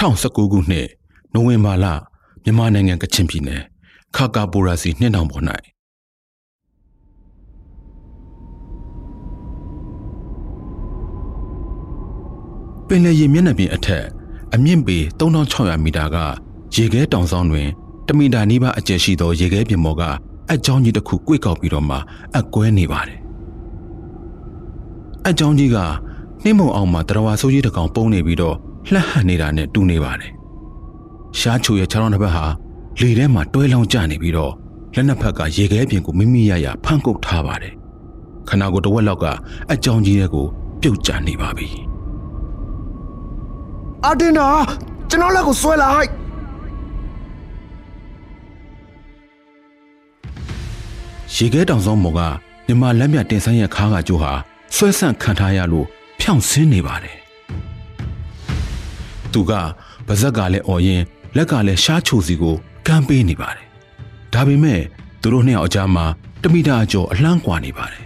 2019ခုနှစ်နိုဝင်ဘာလမြန်မာနိုင်ငံကချင်ပြည်နယ်ခါကာပိုရာစီနှင်းတောင်ပေါ်၌ပင်လယ်ရေမျက်နှာပြင်အထက်အမြင့်ပေ3600မီတာကရေခဲတောင်ဆောင်တွင်တမီတာနီးပါးအကျယ်ရှိသောရေခဲပြင်ပေါ်ကအကြောင်းကြီးတစ်ခုကွေ့ကောက်ပြီးတော့မှအကွဲနေပါတယ်အကြောင်းကြီးကနှင်းမုံအောင်မှာတရဝါဆိုးကြီးတစ်ကောင်ပုံနေပြီးတော့ လှဟပ်နေတာနဲ့တူနေပါတယ်ရှားချိုရဲ့ခြေထောက်တစ်ဖက်ဟာလေထဲမှာတွဲလောင်းကျနေပြီးတော့လက်နှစ်ဖက်ကရေခဲပြင်ကိုမိမိရရဖမ်းကုတ်ထားပါတယ်ခနာကိုတဝက်လောက်ကအကြောင်းကြီးတဲ့ကိုပြုတ်ကျနေပါပြီအတင်းနာကျွန်တော်လက်ကိုဆွဲလိုက်ရေခဲတောင်ဆောင်မော်ကမြမလက်မြတင်ဆိုင်ရဲ့ခါးကကျိုးဟာဆွဲဆန့်ခံထားရလို့ဖြောင့်ဆင်းနေပါတယ် သူကပါဇက်ကလည်းអော်ရင်လက်ကလည်းရှားချိုစီကိုကမ်းပေးနေပါတယ်ဒါပေမဲ့သူတို့နှစ်ယောက်အကြားမှာတမိတာအကျော်အလှမ်းကွာနေပါတယ်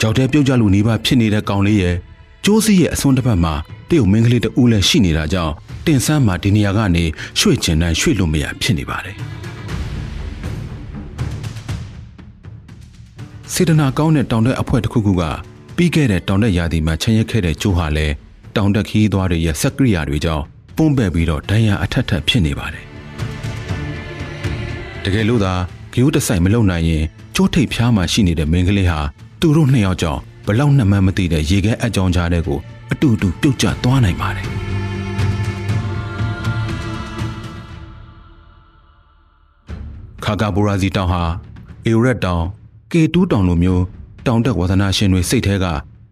ကြောက်တဲ့ပြုတ်ကြလူနေပါဖြစ်နေတဲ့ကောင်လေးရဲ့ကျိုးစီရဲ့အစွန်းတစ်ဖက်မှာတရုတ်မင်းကလေးတဦးလည်းရှိနေတာကြောင့်တင်ဆန်းမှာဒီနေရာကနေရွှေ့ချင်တိုင်းရွှေ့လို့မရဖြစ်နေပါတယ်စေတနာကောင်းတဲ့တောင်တက်အဖွဲ့တစ်ခုခုကပြီးခဲ့တဲ့တောင်တက်ရာသီမှာချမ်းရက်ခဲ့တဲ့ကျိုးဟာလည်း တောင်တက်ခီးသွားတွေရဲ့စက်ကရိယာတွေကြောင့်ပုံပဲ့ပြီးတော့ဒဏ်ရာအထက်ထက်ဖြစ်နေပါတယ်တကယ်လို့သာဂီယိုတဆိုင်မလုံနိုင်ရင်ကျိုးထိပ်ဖျားမှရှိနေတဲ့မင်းကလေးဟာသူတို့နှစ်ယောက်ကြောင့်ဘလောက်နှမှန်းမသိတဲ့ရေခဲအကြောင်းကြားတဲ့ကိုအတူတူပြုတ်ကျသွားနိုင်ပါတယ်ခါကာဘူရာဇီတောင်ဟာအေရက်တောင်ကေတူးတောင်လိုမျိုးတောင်တက်ဝါသနာရှင်တွေစိတ်ထဲက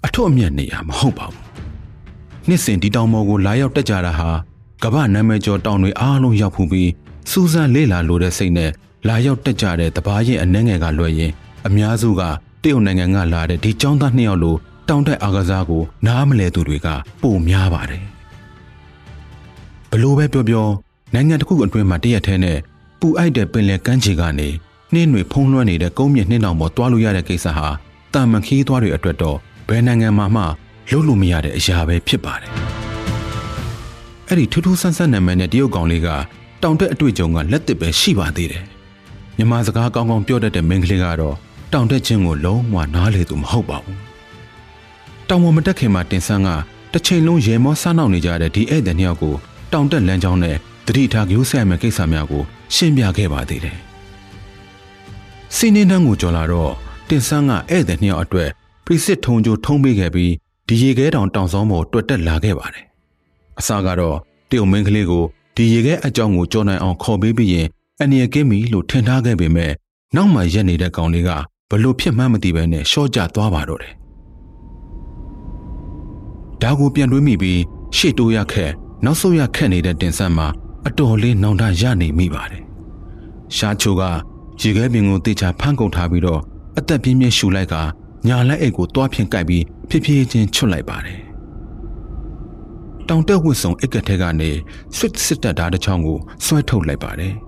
အထွတ်အမြတ်နေရမဟုတ်ပါဘူး နှစ်စဉ်ဒီတောင်ပေါ်ကိုလာရောက်တက်ကြတာဟာကမ္ဘာနာမည်ကျော်တောင်တွေအားလုံးရောက်ဖူးပြီးစူးစမ်းလေ့လာလိုတဲ့စိတ်နဲ့လာရောက်တက်ကြတဲ့တပားရင်အနှဲငယ်ကလွှဲရင်အများစုကတရုတ်နိုင်ငံကလာတဲ့ဒီចောင်းသားနှစ်ယောက်လိုတောင်တက်အားကစားကိုနားမလဲသူတွေကပိုများပါတယ်ဘလို့ပဲပြောပြောနိုင်ငံတစ်ခုအတွင်းမှာတရက်ထဲနဲ့ပူအိုက်တဲ့ပင်လယ်ကမ်းခြေကနေနှင်းတွေဖုံးလွှမ်းနေတဲ့ကုန်းမြင့်နှင်းတောင်ပေါ်တွားလို့ရတဲ့ကိစ္စဟာတာမန်ခီးသွားတွေအတွက်တော့ဘယ်နိုင်ငံမှာမှ လုပ်လို့မရတဲ့အရာပဲဖြစ်ပါတယ်။အဲ့ဒီထူးထူးဆန်းဆန်းနာမည်နဲ့တရုတ်ကောင်လေးကတောင်တက်အတွေ့အကြုံကလက်တစ်ပဲရှိပါသေးတယ်။မြန်မာစကားကောင်းကောင်းပြောတတ်တဲ့မင်းကလေးကတော့တောင်တက်ခြင်းကိုလုံးဝနားလေသူမဟုတ်ပါဘူး။တောင်ပေါ်မတက်ခင်မှာတင်ဆန်းကတစ်ချိန်လုံးရေမောစားနောက်နေကြတဲ့ဒီဧည့်သည်နှစ်ယောက်ကိုတောင်တက်လမ်းကြောင်းနဲ့တတိထားကြိုးဆက်မဲ့ကိစ္စများကိုရှင်းပြခဲ့ပါသေးတယ်။စီနေနှန်းကိုကြော်လာတော့တင်ဆန်းကဧည့်သည်နှစ်ယောက်အတွက်ပရိစစ်ထုံကြိုထုံးပေးခဲ့ပြီး ဒီရေခဲတောင်တောင်ဆောင်ပေါ်တွတ်တက်လာခဲ့ပါတယ်။အစကတော့တရုတ်မင်းကလေးကိုဒီရေခဲအကြောင်းကိုကြော်နိုင်အောင်ခေါ်ပေးပြီးရင်အနေရကင်းပြီလို့ထင်ထားခဲ့ပေမဲ့နောက်မှရက်နေတဲ့ကောင်လေးကဘလို့ဖြစ်မှန်းမသိဘဲနဲ့ရှော့ကျသွားပါတော့တယ်။ဒါကိုပြန်တွေးမိပြီးရှေ့တိုးရခက်နောက်ဆုတ်ရခက်နေတဲ့တင်ဆက်မှာအတော်လေးနောင်တရနေမိပါတယ်။ရှားချိုကရေခဲပင်ကိုတေချာဖမ်းကုန်ထားပြီးတော့အသက်ပြင်းပြင်းရှူလိုက်ကညာလက်အိတ်ကိုတွားဖြင့်ကိုက်ပြီး ဖြည်းဖြည်းချင်းချွတ်လိုက်ပါတယ်။တောင်တက်ဝတ်စုံအက်ကထဲကနေဆွစ်စစ်တက်ဓာတ်တစ်ချောင်းကိုဆွဲထုတ်လိုက်ပါတယ်။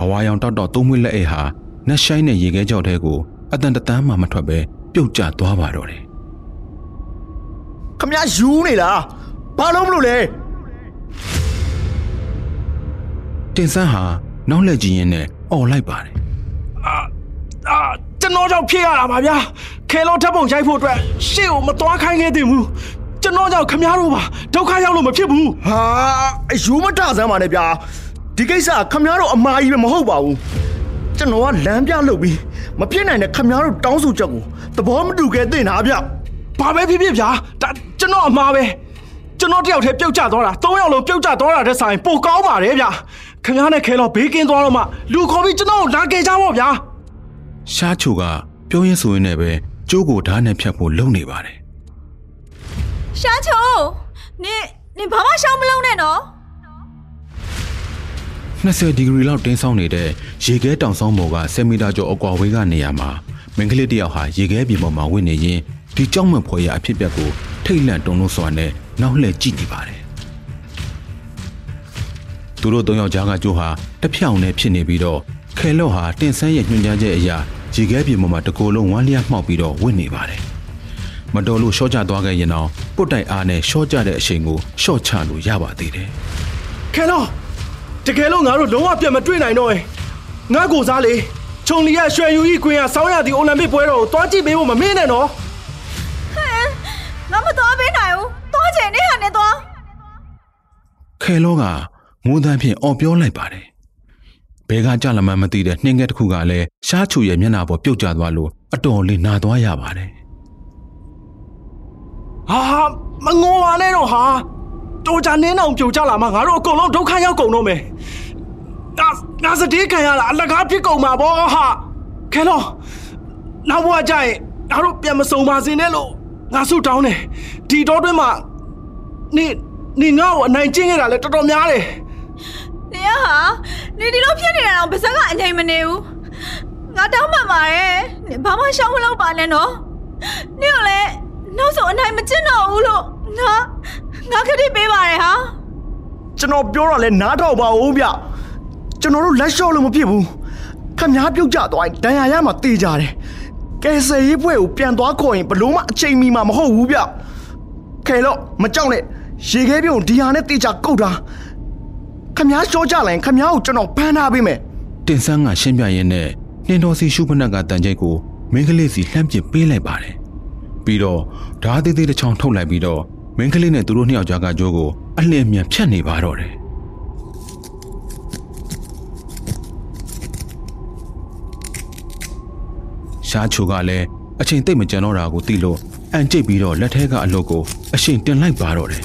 အဝါရောင်တောက်တော့သုံးမွေးလက်အိတ်ဟာနှက်ဆိုင်တဲ့ရေခဲကြောက်ထဲကိုအတန်တတန်းမှမထွက်ပဲပြုတ်ကျသွားပါတော့တယ်။ခမရယူနေလား။ဘာလို့မလို့လဲ။တင်ဆန်းဟာနောက်လက်ကြည့်ရင်းနဲ့អော်လိုက်ပါတယ်။အာအာ ကျွန်တော်ကြောင့်ဖြစ်ရတာပါဗျာခဲလုံးထပ်ပုံရိုက်ဖို့အတွက်ရှေ့ကိုမသွားခိုင်းခဲ့သင့်ဘူးကျွန်တော်ကြောင့်ခမားတို့ပါဒုက္ခရောက်လို့မဖြစ်ဘူးဟာအယူမတဆမ်းပါနဲ့ဗျာဒီကိစ္စခမားတို့အမားကြီးပဲမဟုတ်ပါဘူးကျွန်တော်ကလမ်းပြလုပ်ပြီးမဖြစ်နိုင်တဲ့ခမားတို့တောင်းဆိုချက်ကိုသဘောမတူခဲ့သင့်တာဗျဘာပဲဖြစ်ဖြစ်ဗျာဒါကျွန်တော်အမားပဲကျွန်တော်တယောက်တည်းပြုတ်ကျသွားတာ၃ယောက်လုံးပြုတ်ကျသွားတာတဲ့ဆိုင်ပိုကောင်းပါတယ်ဗျခင်ဗျားနဲ့ခဲတော့ဘေးကင်းသွားတော့မှလူခေါ်ပြီးကျွန်တော်ကိုလာခဲ့ကြပါဗျာ ရှားချိုကပြောရင်းဆိုရင်းနဲ့ပဲကျိုးကိုဓာတ်နဲ့ဖြတ်ဖို့လုံနေပါတယ်ရှားချိုနင်နင်ဘာမှရှောင်းမလုံးနဲ့နော်20ဒီဂရီလောက်တင်းဆောင်းနေတဲ့ရေခဲတောင်ဆောင်ပေါ်က10မီတာကျော်အကွာဝေးကနေရာမှာမင်းကလေးတယောက်ဟာရေခဲပြင်ပေါ်မှာဝင်နေရင်ဒီကြောက်မဖွယ်ရအဖြစ်ပြက်ကိုထိတ်လန့်တုန်လို့စွာနဲ့နောက်လှည့်ကြည့်နေပါတယ်သူတို့သုံးယောက်ကြားကကျိုးဟာတဖြောင်နဲ့ဖြစ်နေပြီးတော့ခဲလော့ဟာတင်ဆန်းရဲ့ညွှန်ကြားချက်အရာ ရေခဲပြင်ပေါ်မှာတကိုယ်လုံးဝမ်းလျားမှောက်ပြီးတော့ဝင့်နေပါတယ်။တမတော်လို့ရှော့ချသွားခဲ့ရင်တော့ပုတ်တိုင်အားနဲ့ရှော့ချတဲ့အချိန်ကိုရှော့ချလို့ရပါသေးတယ်ခဲတော့တကယ်လို့ငါတို့လုံးဝပြတ်မတွေ့နိုင်တော့ရင်ငါကိုစားလေခြုံလီရရွှေယူကြီးကွင်းကစောင်းရသည်အိုလံပစ်ပွဲတော်ကိုတွားကြည့်ပေးဖို့မမင်းနဲ့နော်ငါမသွားပေးနိုင်ဘူးသွားချင်နေဟာနဲ့သွားခဲလောကငိုးတန်းဖြင့်အော်ပြောလိုက်ပါတယ် ဘဲကကြလမှန်းမသိတဲ့နှင်းငယ်တစ်ခုကလည်းရှားချူရဲ့မျက်နှာပေါ်ပြုတ်ကျသွားလို့အတော်လေးနာသွားရပါတယ်ဟာမငိုပါနဲ့တော့ဟာတော်ကြနင်းအောင်ပြိုကျလာမှငါတို့အကုန်လုံးဒုက္ခရောက်ကုန်တော့မယ်ငါငါစတေးခံရတာအလကားဖြစ်ကုန်မှာပေါ့ဟာခဲတော့နောက်ဘဝကျရင်ငါတို့ပြန်မစုံပါစေနဲ့လို့ငါဆုတောင်းတယ်ဒီတော့တွင်းမှာနေနေငါ့ကိုအနိုင်ကျင့်ခဲ့တာလဲတော်တော်များတယ် နေရဟာနေဒီလိုဖြစ်နေတာတော့ပါစက်ကအငြိမ်မနေဘူးငါတောင်းပန်ပါတယ်နေဘာမှရှောင်းမလုပ်ပါနဲ့နော်နေကလည်းနောက်ဆုံးအနိုင်မကျင့်တော့ဘူးလို့ငါငါခတိပေးပါတယ်ဟာကျွန်တော်ပြောတော့လဲနားထောင်ပါဦးဗျကျွန်တော်တို့လက်လျှော့လို့မဖြစ်ဘူးခမည်းပြုတ်ကြသွားရင်ဒဏ်ရာရမှာတေးကြတယ်ကဲဆယ်ရေးပွဲကိုပြန်သွားခေါ်ရင်ဘလို့မှအချိန်မီမှာမဟုတ်ဘူးဗျခဲလို့မကြောက်နဲ့ရေခဲပြုံဒီဟာနဲ့တေးကြကုတ်တာ ခမည်းရှော့ကြလိုက်ရင်ခမည်းကိုကျွန်တော်ဖမ်းထားပေးမယ်တင်ဆန်းကရှင်းပြရင်းနဲ့နှင်းတော်စီရှုဖနက်ကတန်ကြိတ်ကိုမင်းကလေးစီလှမ်းပစ်ပေးလိုက်ပါတယ်ပြီးတော့ဓာတ်သေးသေးတစ်ချောင်းထုတ်လိုက်ပြီးတော့မင်းကလေးနဲ့သူတို့နှစ်ယောက်ကြားကကြိုးကိုအလင်းမြန်ဖြတ်နေပါတော့တယ်ရှားချိုကလည်းအချိန်တိတ်မကြံတော့တာကိုသိလို့အန်ကျိတ်ပြီးတော့လက်ထဲကအလုပ်ကိုအရှင်တင်လိုက်ပါတော့တယ်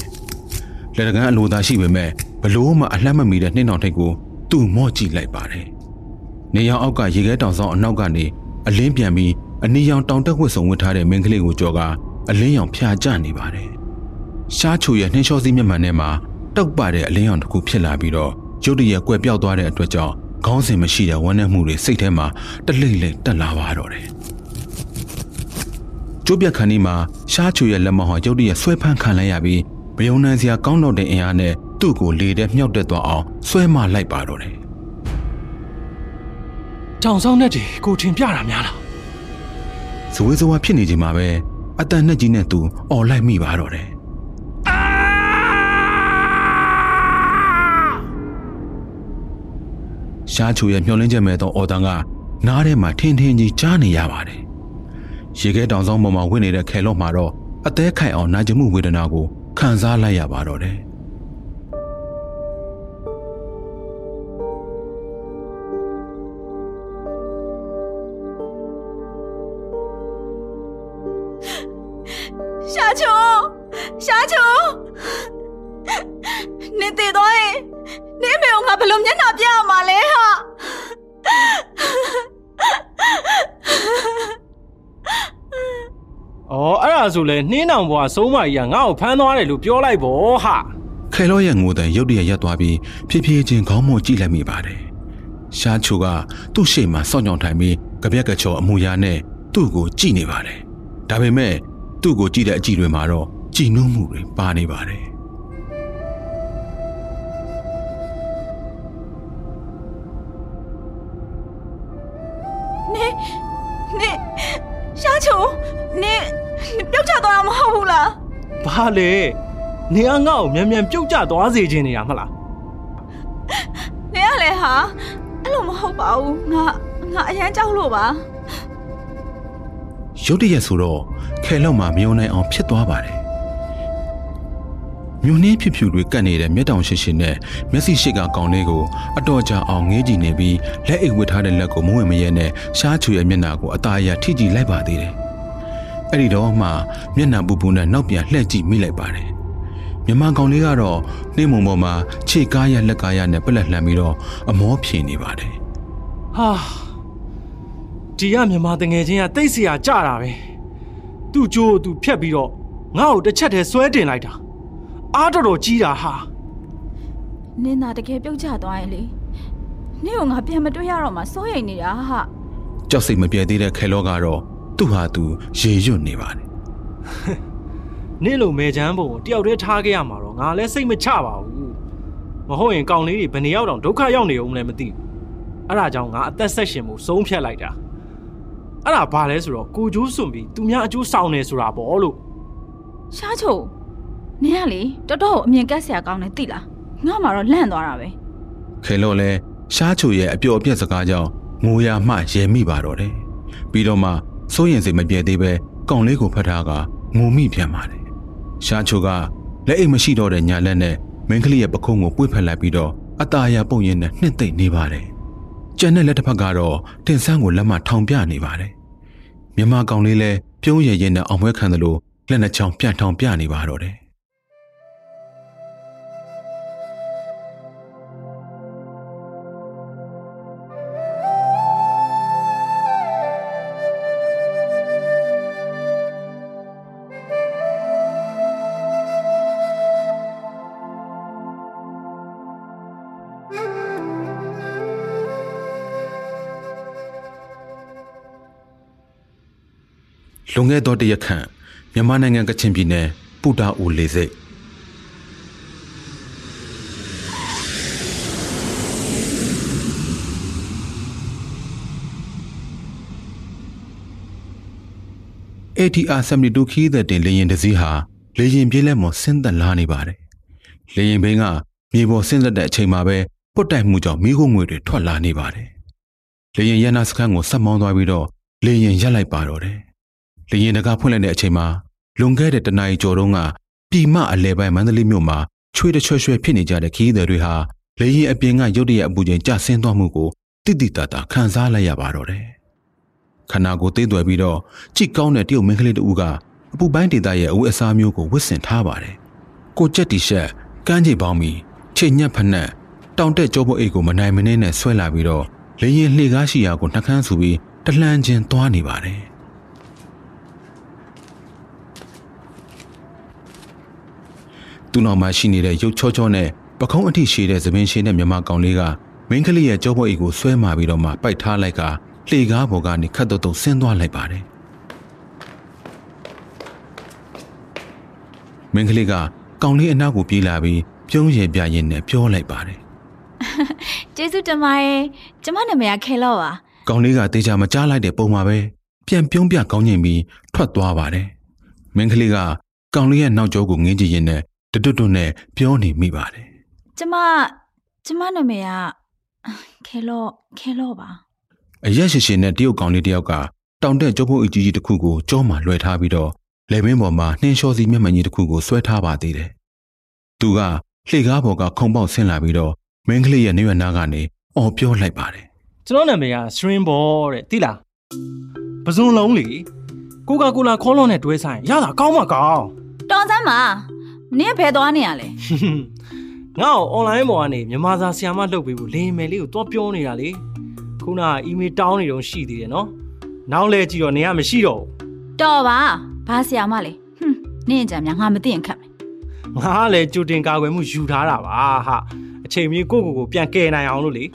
လက်တကန်းအလိုသာရှိပေမဲ့ဘ လို့မှအလှမ်းမမီတဲ့နှင်းတော်ထိတ်ကိုသူ့မော့ကြည့်လိုက်ပါတယ်နေရောင်အောက်ကရေခဲတောင်ဆောင်အနောက်ကနေအလင်းပြန်ပြီးအနီရောင်တောင်တက်ဝတ်စုံဝတ်ထားတဲ့မင်းကလေးကိုကြော်ကအလင်းရောင်ဖျာကျနေပါတယ်ရှားချိုရဲ့နှင်းလျှောစီးမျက်မှန်ထဲမှာတောက်ပတဲ့အလင်းရောင်တစ်ခုဖြစ်လာပြီးတော့ရုတ်တရက်ကွယ်ပြောက်သွားတဲ့အတွက်ကြောင့်ခေါင်းစဉ်မရှိတဲ့ဝမ်းနည်းမှုတွေစိတ်ထဲမှာတလိမ့်လိမ့်တက်လာပါတော့တယ်ကျိုးပြက်ခန်းဒီမှာရှားချူရဲ့လက်မဟောရုတ်တရက်ဆွဲဖမ်းခံလိုက်ရပြီးမယုံနိုင်စရာကောင်းတော့တဲ့အင်အားနဲ့ သူ့ကိုလေထဲမြှောက်တက်သွားအောင်ဆွဲမလိုက်ပါတော့တယ်တောင်ဆောင်နဲ့တီကိုထင်ပြတာများလား။ဇဝေဇဝါဖြစ်နေချိန်မှာပဲအတန်နဲ့ကြီးနဲ့သူអော်လိုက်မိပါတော့တယ်။ရှားချူရဲ့မျောလင်းချက်မဲ့သောအော်တန်ကနားထဲမှာထင်းထင်းကြီးကြားနေရပါတယ်။ရေခဲတောင်ဆောင်ပေါ်မှာဝင်နေတဲ့ခဲလော့မှာတော့အသေးခိုင်အောင်နာကျင်မှုဝေဒနာကိုခံစားလိုက်ရပါတော့တယ်။ ဆိုလဲနှင်းနောင်ဘွားဆုံးမကြီးကငါ့ကိုဖမ်းသွားတယ်လို့ပြောလိုက်ပေါ့ဟာခဲလောရဲ့ငိုတဲ့ရုတ်တရက်ရက်သွားပြီးဖြည်းဖြည်းချင်းခေါင်းမွန်ကြည့်လိုက်မိပါတယ်။ရှားချိုကသူ့ရှေ့မှာစောင့်ကြောင်ထိုင်ပြီးကြပြက်ကချော်အမူအရာနဲ့သူ့ကိုကြည့်နေပါတယ်။ဒါပေမဲ့သူ့ကိုကြည့်တဲ့အကြည့်တွေမှာတော့ကြည်နူးမှုတွေပါနေပါတယ် လဲ။နေကငါ့ကိုမြန်မြန်ပြုတ်ကျသွားစေခြင်းနေရမလားနေရလဲဟာအဲ့လိုမဟုတ်ပါဘူးငါငါအရန်ကြောက်လို့ပါ။ရုတ်တရက်ဆိုတော့ခဲလောမှာမယုံနိုင်အောင်ဖြစ်သွားပါတယ်။မြူနှင်းဖြူဖြူတွေကတ်နေတဲ့မျက်တောင်ရှိရှိနဲ့မျက်စိရှိကကောင်လေးကိုအတော်ကြာအောင်ငေးကြည့်နေပြီးလက်အိတ်ဝတ်ထားတဲ့လက်ကိုမဝင်မရဲနဲ့ရှားချူရဲ့မျက်နှာကိုအသားအရထိကြည့်လိုက်ပါသေးတယ်။ အဲ့ဒီတော့မှမျက်နှာပူပူနဲ့နောက်ပြန်လှည့်ကြည့်မိလိုက်ပါတယ်။မြမကောင်လေးကတော့နှင်းမုံပေါ်မှာခြေကားရလက်ကားရနဲ့ပလက်လှမ်းပြီးတော့အမောဖြေနေပါတယ်။ဟာ။ဒီကမြန်မာတငယ်ချင်းကတိတ်စီရကြတာပဲ။သူ့ကြိုးကိုသူဖြတ်ပြီးတော့ငါ့ကိုတစ်ချက်တည်းဆွဲတင်လိုက်တာ။အားတော်တော်ကြီးတာဟာနင်းသာတကယ်ပြုတ်ချသွားရင်လေနင်းကိုငါပြန်မတွေ့ရတော့မှစိုးရိမ်နေတာဟာ။ကြောက်စိတ်မပြေသေးတဲ့ခဲလောကတော့ သူ့ဟာသူရေရွတ်နေပါတယ်။နေ့လိုမဲချမ်းပုံကိုတယောက်တည်းထားခဲ့ရမှာတော့ငါလည်းစိတ်မချပါဘူး။မဟုတ်ရင်ကောင်လေးတွေဘယ်နေရောက်တော့ဒုက္ခရောက်နေအောင်လည်းမသိဘူး။အဲ့ဒါကြောင့်ငါအသက်ဆက်ရှင်မှုဆုံးဖြတ်လိုက်တာ။အဲ့ဒါဘာလဲဆိုတော့ကိုကျိုးစွန့်ပြီးသူများအကျိုးဆောင်နေဆိုတာပေါ့လို့ရှားချိုနင်ကလေတော်တော်အမြင်ကက်ဆရာကောင်းတယ်သိလားငါမှတော့လန့်သွားတာပဲခဲလို့လဲရှားချိုရဲ့အပျော်အပြက်စကားကြောင့်ငိုရမှရဲမိပါတော့တယ်ပြီးတော့မှ စိုးရင်စိတ်မပြေသေးပဲကောင်လေးကိုဖတ်ထားကငိုမိပြန်ပါတယ်ရှားချိုကလက်အိတ်မရှိတော့တဲ့ညာလက်နဲ့မင်းကလေးရဲ့ပခုံးကိုပွေ့ဖက်လိုက်ပြီးတော့အตาရပုံရင်နဲ့နှစ်သိမ့်နေပါတယ်ကျန်တဲ့လက်တစ်ဖက်ကတော့တင်ဆန်းကိုလက်မထောင်ပြနေပါတယ်မြမကောင်လေးလည်းပြုံးရရင်နဲ့အောင်ပွဲခံတယ်လို့လက်နှစ်ချောင်းပြန်ထောင်ပြနေပါတော့တယ် လွန်ခဲ့သောတရက်ခန့်မြန်မာနိုင်ငံကချင်ပြည်နယ်ပူတာအိုလေစိတ်။ ATR 72ခီးတဲ့တင်လေရင်တစ်စီးဟာလေရင်ပြေးလက်မော်ဆင်းသက်လာနေပါတယ်။လေရင်ဘင်းကမြေပေါ်ဆင်းသက်တဲ့အချိန်မှာပဲပုတ်တိုက်မှုကြောင့်မိခိုးငွေတွေထွက်လာနေပါတယ်။လေရင်ရန်နာစခန်းကိုဆက်မောင်းသွားပြီးတော့လေရင်ရက်လိုက်ပါတော့တယ်။ လေရင်တကားဖွင့်လိုက်တဲ့အချိန်မှာလွန်ခဲ့တဲ့တနအီကျော်တုန်းကပြည်မအလဲပိုင်းမန္တလေးမြို့မှာချွေးတချွဲချွဲဖြစ်နေကြတဲ့ခီးသည်တွေဟာလေရင်အပြင်ကရုတ်တရက်အပူချိန်ကျဆင်းသွားမှုကိုတိတိတတ်တာခံစားလိုက်ရပါတော့တယ်။ခန္ဓာကိုယ်သေးသွယ်ပြီးတော့ကြိတ်ကောင်းတဲ့တရုတ်မင်းကလေးတူကအပူပိုင်းဒေသရဲ့အဝတ်အစားမျိုးကိုဝတ်ဆင်ထားပါတယ်။ကိုကြက်တီရှက်ကန်းကြီးပေါင်းပြီးချိန်ညက်ဖက်နဲ့တောင်တက်ကြောပုတ်အိတ်ကိုမနိုင်မနှင်းနဲ့ဆွဲလာပြီးတော့လေရင်လှေကားရှိရာကိုနှကန်းဆူပြီးတလှမ်းချင်းသွားနေပါတယ်။ သူ့နောက်မှာရှိနေတဲ့ရုပ်ချောချောနဲ့ပခုံးအထိရှိတဲ့သပင်ရှိတဲ့မြမကောင်လေးကမင်းကလေးရဲ့ကြောပွက်အိတ်ကိုဆွဲမာပြီးတော့မှပိုက်ထားလိုက်ကလှေကားပေါ်ကနေခတ်တုတ်တုတ်ဆင်းသွားလိုက်ပါတယ်မင်းကလေးကကောင်လေးအနောက်ကိုပြေးလာပြီးပြုံးရည်ပြရင်နဲ့ပြောလိုက်ပါတယ်ကျေးဇူးတင်ပါတယ်ကျမနာမည်ကခဲလော့ပါကောင်လေးကတေချာမကြားလိုက်တဲ့ပုံမှာပဲပြန်ပြုံးပြကောင်းကျင်ပြီးထွက်သွားပါတယ်မင်းကလေးကကောင်လေးရဲ့နောက်ကျောကိုငင်းကြည့်ရင်နဲ့ တွတ်တွတ်နဲ့ပြောနေမိပါတယ်ကျမကျမနာမည်ကခဲလော့ခဲလော့ပါအရက်ရှိရှိနဲ့တရုတ်ကောင်လေးတယောက်ကတောင်တက်ကြောပုတ်အကြီးကြီးတစ်ခုကိုကြောမှာလွှဲထားပြီးတော့လေဘင်းပေါ်မှာနှင်းလျှောစီမျက်မှန်ကြီးတစ်ခုကိုဆွဲထားပါသေးတယ်။သူကလှေကားပေါ်ကခုံပေါက်ဆင်းလာပြီးတော့မင်းကလေးရဲ့နေရွက်နားကနေအော်ပြောလိုက်ပါတယ်ကျွန်တော်နာမည်က String Ball တဲ့သိလားပဇွန်လုံးလေကိုကာကိုလာခေါလုံးနဲ့တွဲဆိုင်ရတာကောင်းမကောင်းတော်စမ်းပါ နင်ကဘယ်သွားနေရလဲငါ့ကို online ပေါ်ကနေမြန်မာစာဆီယာမလုပ်ပေးဖို့လင်းမယ်လေးကိုတွားပြောနေတာလေခုနကအီးမေးလ်တောင်းနေတော့ရှိသေးတယ်နော်နောက်လဲကြည့်တော့နေရမရှိတော့ဘူးတော်ပါဘာဆရာမလဲဟွန်းနင့်ကြံများငါမသိရင်ခတ်မယ်ငါကလည်းကြိုတင်ကာကွယ်မှုယူထားတာပါဟာအချိန်မီကိုကိုကိုပြန်ကယ်နိုင်အောင်လို့လေ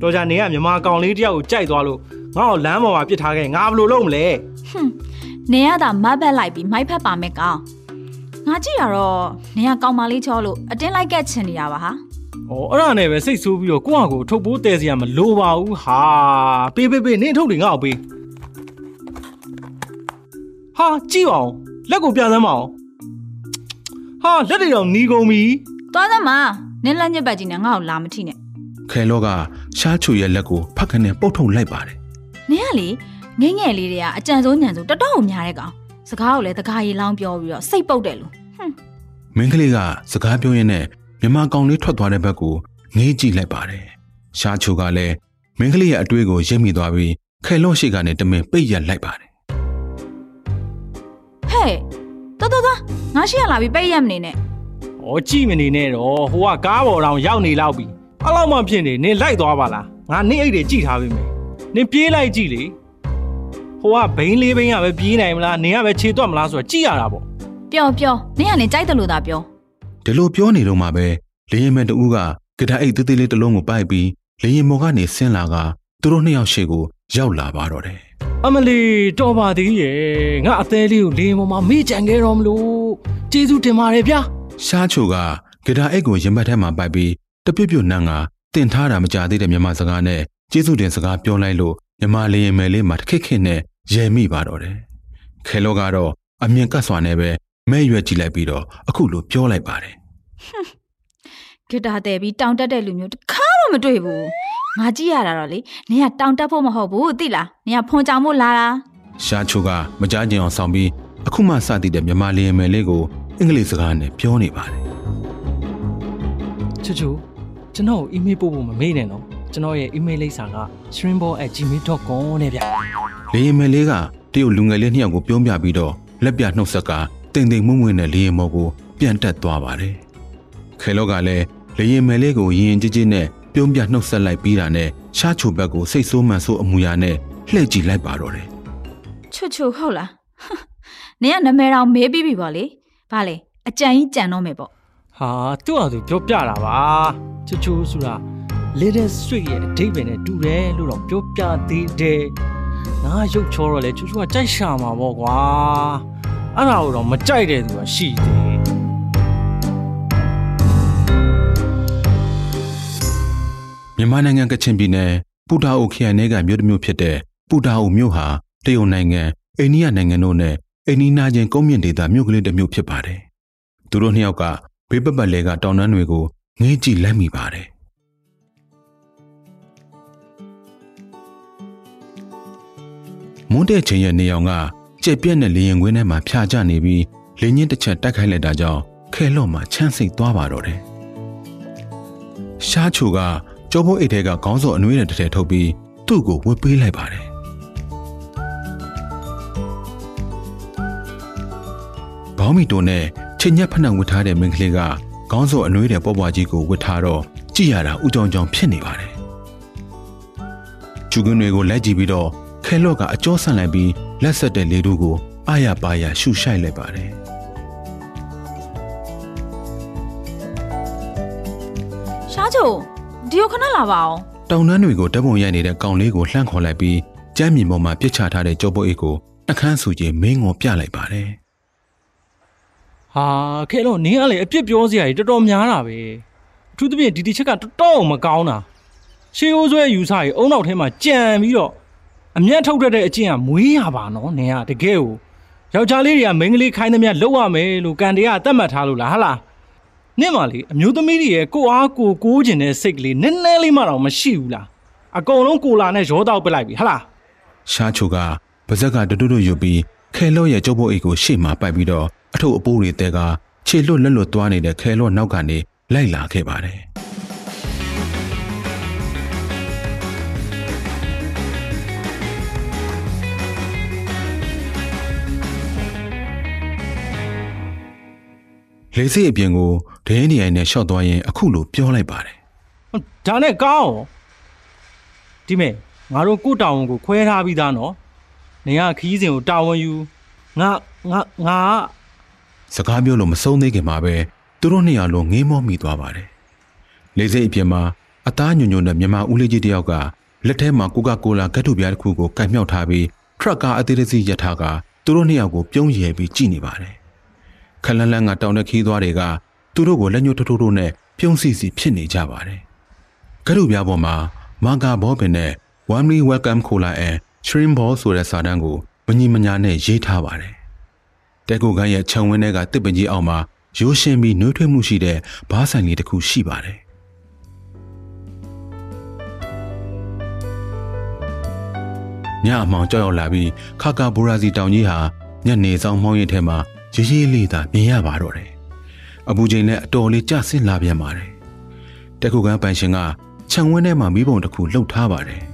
တော်ကြနေကမြန်မာကောင်လေးတယောက်ကိုကြိုက်သွားလို့ငါ့ကိုလမ်းပေါ်မှာပစ်ထားခဲ့ငါဘယ်လိုလုပ်မလဲဟွန်းနင်ကသာမတ်ဘက်လိုက်ပြီးမိုက်ဖက်ပါမယ်ကောင် ငါကြည့်ရတော့နင်ကကောင်မလေးချောလို့အတင်းလိုက်ကက်ချင်နေတာပါဟာ။အော်အဲ့ဒါနဲ့ပဲစိတ်ဆိုးပြီးတော့ကိုယ့်ဟာကိုယ်ထုတ်ပိုးတဲစရာမလိုပါဘူးဟာ။ပေးပေးပေးနင်းထုတ်တယ်ငါ့ကိုပေး။ဟာကြည့်ပါအောင်လက်ကိုပြစမ်းပါအောင်။ဟာလက်တွေတော့หนีကုန်ပြီသွားစမ်းပါနင်လက်ညစ်ပတ်ကြီးနဲ့ငါ့ကိုလာမထိနဲ့။ခဲလောကရှားချူရဲ့လက်ကိုဖက်ခနဲ့ပုတ်ထုတ်လိုက်ပါတယ်နင်ကလေငယ်ငယ်လေးတွေကအကြံစိုးညံစိုးတော်တော်များတဲ့ကောင် စကားကိုလည်းတကားရီလောင်းပြောပြီးတော့စိတ်ပုတ်တယ်လို့ဟွန်း။မင်းကလေးကစကားပြောရင်းနဲ့မြန်မာကောင်လေးထွက်သွားတဲ့ဘက်ကိုငေးကြည့်လိုက်ပါတယ်။ရှားချူကလည်းမင်းကလေးရဲ့အတွေးကိုရိပ်မိသွားပြီးခဲလောရှိကနေတမင်ပိတ်ရက်လိုက်ပါတယ်ဟဲ့တော်တော်တော်ငါရှိရလာပြီးပိတ်ရက်မနေနဲ့။အော်ကြည့်မနေနဲ့တော့ဟိုကကားပေါ်တောင်ရောက်နေလောက်ပြီ။အဲ့လောက်မှဖြစ်နေနင်လိုက်သွားပါလား။ငါနင့်အိတ်တွေကြည့်ထားပြီမယ်။နင်ပြေးလိုက်ကြည့်လေ။ ဟိုကဘိန်းလေးဘိန်းကပဲပြေးနိုင်မလားနင်ကပဲခြေတွက်မလားဆိုတော့ကြည့်ရတာပေါ့ပျော်ပျော်နင်ကလည်းကြိုက်တယ်လို့သာပြော။ဒီလိုပြောနေတော့မှပဲလင်းရင်မဲ့တူကဂဒအိတ်သေးသေးလေးတစ်လုံးကိုပိုက်ပြီးလင်းရင်မော်ကနေဆင်းလာကသူတို့နှစ်ယောက်ရှေ့ကိုရောက်လာပါတော့တယ်အမလီတော်ပါသေးရဲ့ငါအသေးလေးကိုလေပေါ်မှာမေ့ကြံခဲ့တော့မလို့ကျေးဇူးတင်ပါတယ်ဗျာ။ရှားချိုကဂဒအိတ်ကိုရင်ဘတ်ထဲမှာပိုက်ပြီးတပြွတ်ပြွတ်နန်းကတင်ထားတာမကြသေးတဲ့မြန်မာစကားနဲ့ကျေးဇူးတင်စကားပြောလိုက်လို့ မြန်မာလင်းရင်မဲ့လေးမှာတခက်ခက်နဲ့ရဲမိပါတော့တယ်ခဲလောကတော့အမြင်ကတ်စွာနဲ့ပဲမဲ့ရွက်ကြည့်လိုက်ပြီးတော့အခုလိုပြောလိုက်ပါတယ်ဂီတာတဲ့ပြီးတောင်တက်တဲ့လူမျိုးတစ်ခါမှမတွေ့ဘူးငါကြည့်ရတာတော့လေနင်ကတောင်တက်ဖို့မဟုတ်ဘူးသိလားနင်ကဖွန်ကြောင်ဖို့လာတာရှားချိုကမကြားကျင်အောင်ဆောင်ပြီးအခုမှစတည်တဲ့မြန်မာလေးမယ်လေးကိုအင်္ဂလိပ်စကားနဲ့ပြောနေပါတယ်ချူချူကျွန်တော်ကိုအီးမေးလ်ပို့ဖို့မမေ့နဲ့နော် ကျွန်တော်ရဲ့အီးမေးလ်လိပ်စာက shrimball@gmail.com နဲ့ဗျလေးရင်မယ်လေးကတရုတ်လူငယ်လေးနှစ်ယောက်ကိုပြုံးပြပြီးတော့လက်ပြနှုတ်ဆက်ကတိမ်တိမ်မွမွနဲ့လေးရင်မော်ကိုပြန်တက်သွားပါတယ်ခဲလောကလည်းလေးရင်မယ်လေးကိုရင်ရင်ကြည်ကြည်နဲ့ပြုံးပြနှုတ်ဆက်လိုက်ပြီးတာနဲ့ရှားချိုဘက်ကိုစိတ်ဆိုးမှန်ဆိုးအမူအရာနဲ့လှည့်ကြည့်လိုက်ပါတော့တယ်ချွတ်ချွတ်ဟုတ်လားနင်ကနာမည်တော်မေးပြီးပြီပေါ့လေဘာလဲအကြံကြီးကြံတော့မယ်ပေါ့ဟာသူ့ဟာသူပြောပြတာပါချူချူဆိုတာ little street ရဲ့အဓိပ္ပာယ်နဲ့တူတယ်လို့တော့ပြောပြသေးတယ်ငါရုပ်ချောတော့လေချူချူကကြိုက်ရှာမှာပေါ့ကွာအဲ့ဒါကိုတော့မကြိုက်တဲ့သူကရှိသေးမြန်မာနိုင်ငံကချင်ပြည်နယ်ပူတာအိုခရိုင်နယ်ကမြို့တစ်မြို့ဖြစ်တဲ့ပူတာအိုမြို့ဟာတရုတ်နိုင်ငံအိန္ဒိယနိုင်ငံတို့နဲ့အိန္ဒိနာချင်းကုန်းမြင့်ဒေသမြို့ကလေးတစ်မြို့ဖြစ်ပါတယ်။သူတို့နှစ်ယောက်ကဘေးပတ်ပတ်လဲကတောင်တန်းတွေကိုငေးကြည့်လိုက်မိပါတယ်။ မွန်းတဲ့ချိန်ရဲ့နေအောင်ကကြက်ပြက်နဲ့လေရင်ခွင်းထဲမှာဖြာကျနေပြီးလင်းချင်းတစ်ချက်တိုက်ခိုက်လိုက်တာကြောင့်ခဲလော့မှာချမ်းစိတ်သွားပါတော့တယ်။ရှားချိုကကျောဘိုးအိတ်ထဲကခေါင်းစော်အနွေးနဲ့တစ်ထည်ထုတ်ပြီးသူ့ကိုဝတ်ပေးလိုက်ပါတယ်။ဘောင်းမီတိုနဲ့ချိန်ညက်ဖက်နှံဝတ်ထားတဲ့မင်းကလေးကခေါင်းစော်အနွေးတဲ့ပေါ်ပွားကြီးကိုဝတ်ထားတော့ကြည့်ရတာဥကြောင်ကြောင်ဖြစ်နေပါတယ်။ကျူကွင်းတွေကိုလက်ကြည့်ပြီးတော့ ခဲလော့ကအကျောဆန့်လိုက်ပြီးလက်ဆက်တဲ့လေတို့ကိုအာရပါရရှူရှိုက်လိုက်ပါတယ်ရှားချိုဒီကိုခဏလာပါအောင်တောင်တန်းတွေကိုတပ်ပုံရိုက်နေတဲ့ကောင်လေးကိုလှမ်းခေါ်လိုက်ပြီးကျမ်းမြေပေါ်မှာပြစ်ချထားတဲ့ကြောပုတ်အိတ်ကိုနှကန်းဆူကြီးမင်းငေါ်ပြလိုက်ပါတယ်ဟာခဲလို့နင်းကလေအပြစ်ပြောစရာကြီးတော်တော်များတာပဲအထူးသဖြင့်ဒီတစ်ချက်ကတော်တော်မကောင်းတာရှေးအိုးဆွဲယူဆကြီးအုံနောက်ထဲမှာကြံပြီးတော့ အမျက်ထုတ်တတ်တဲ့အကျင့်ကမွေးရပါနော်နင်ကတကယ်ကိုယောက်ျားလေးတွေကမိန်းကလေးခိုင်းသမျှလောက်ရမယ်လို့ကန်တရားအသက်မှတ်ထားလို့လားဟာလားနင့်မလေးအမျိုးသမီးတွေရဲ့ကိုအားကိုကိုးကျင်တဲ့စိတ်ကလေးနည်းနည်းလေးမှတော့မရှိဘူးလားအကုန်လုံးကိုလာနဲ့ရောတောက်ပစ်လိုက်ပြီဟာလားရှားချိုကပါဇက်ကတွတ်တွတ်ရွတ်ပြီးခဲလော့ရဲ့ကြောပုတ်အိတ်ကိုရှေ့မှာပိုက်ပြီးတော့အထုပ်အပိုးတွေတဲကခြေလွတ်လက်လွတ်သွားနေတဲ့ခဲလော့နောက်ကနေလိုက်လာခဲ့ပါတယ် လေစိတ်အပြင်ကိုဒင်းနေရိုင်နဲ့ရှော့သွားရင်အခုလိုပြောလိုက်ပါတယ်ဟုတ်ဒါနဲ့ကောင်းဒီမဲ့ငါတို့ကိုယ့်တာဝန်ကိုခွဲထားပြီးသားနော်နေကခီးစဉ်ကိုတာဝန်ယူငါငါငါစကားပြောလို့မဆုံးသေးခင်မှာပဲသူတို့နှစ်ယောက်လုံးငေးမောမိသွားပါတယ်လေစိတ်အပြင်မှာအသားညွညွနဲ့မြန်မာဦးလေးကြီးတယောက်ကလက်ထဲမှာကိုကာကိုလာကတ်တူပြားတစ်ခုကိုကင်မြောက်ထားပြီးထရက်ကားအသေးသေးစီရထားကသူတို့နှစ်ယောက်ကိုပြုံးရယ်ပြီးကြည့်နေပါတယ် ခလန်းလန်းကတောင်တဲ့ခီးသွားတွေကသူတို့ကိုလက်ညှိုးထိုးထိုးထိုးနဲ့ပြုံးစီစီဖြစ်နေကြပါတယ်ကတ်တူပြားပေါ်မှာမာကာဘောပင်နဲ့ Warmly Welcome Cola and Shrimp Ball ဆိုတဲ့စာတန်းကိုမညီမညာနဲ့ရေးထားပါတယ်တဲကိုကန်းရဲ့ခြံဝင်းထဲကတစ်ပင်ကြီးအောက်မှာရိုးရှင်းပြီးနှွေးထွေးမှုရှိတဲ့ဘားဆိုင်လေးတစ်ခုရှိပါတယ်။ညအမောင်ကြောက်ရောက်လာပြီးခါကာဘူရာစီတောင်ကြီးဟာညနေဆောင်မောင်းရင်ထဲမှာ ရေးရေးလေးသာမြင်ရပါတော့တယ်။အပူချိန်နဲ့အတော်လေးကျဆင်းလာပြန်ပါတယ်။တဲကိုကန်းပိုင်ရှင်ကခြံဝင်းထဲမှာမိဘုံတစ်ခုလှုပ်ထားပါတယ်။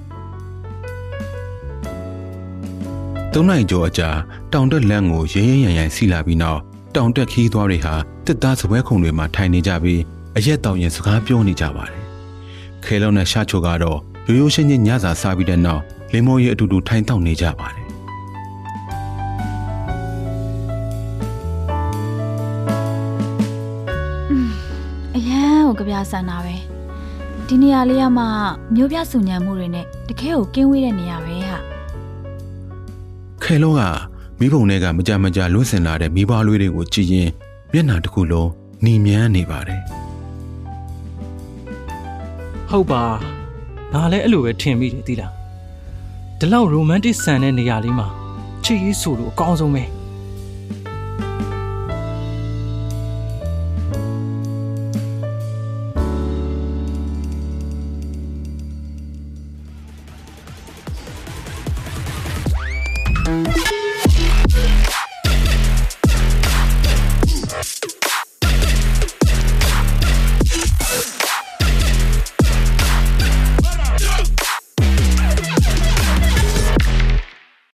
သုံးနိုင်ကျော်အကြာတောင်တက်လန်းကိုရင်းရင်းရန်ရန်စီလာပြီးနောက်တောင်တက်ခီးသွားတွေဟာတစ်သားစပွဲခုံတွေမှာထိုင်နေကြပြီးအရက်တောင်ရင်စကားပြောနေကြပါတယ်။ခဲလုံးနဲ့ရှာချိုကတော့ရိုးရိုးရှင်းရှင်းညစာစားပြီးတဲ့နောက်လင်မောရီအတူတူထိုင်တောက်နေကြပါတယ် ဆန်တာပဲဒီနေရာလေးကမှမျိုးပြစုညံမှုတွေနဲ့တကယ်ကိုကင်းဝေးတဲ့နေရာပဲဟာ။ခဲလုံးကမိဘုံတွေကမကြမကြလွှင့်စင်လာတဲ့မိဘလွေးတွေကိုကြည့်ရင်မျက်နှာတစ်ခုလုံးหนีမြန်းနေပါတယ်ဟုတ်ပါငါလည်းအဲ့လိုပဲထင်မိတယ်သီလားဒီလောက် romantic ဆန်တဲ့နေရာလေးမှာချစ်ရေးဆိုလို့အကောင်းဆုံးပဲ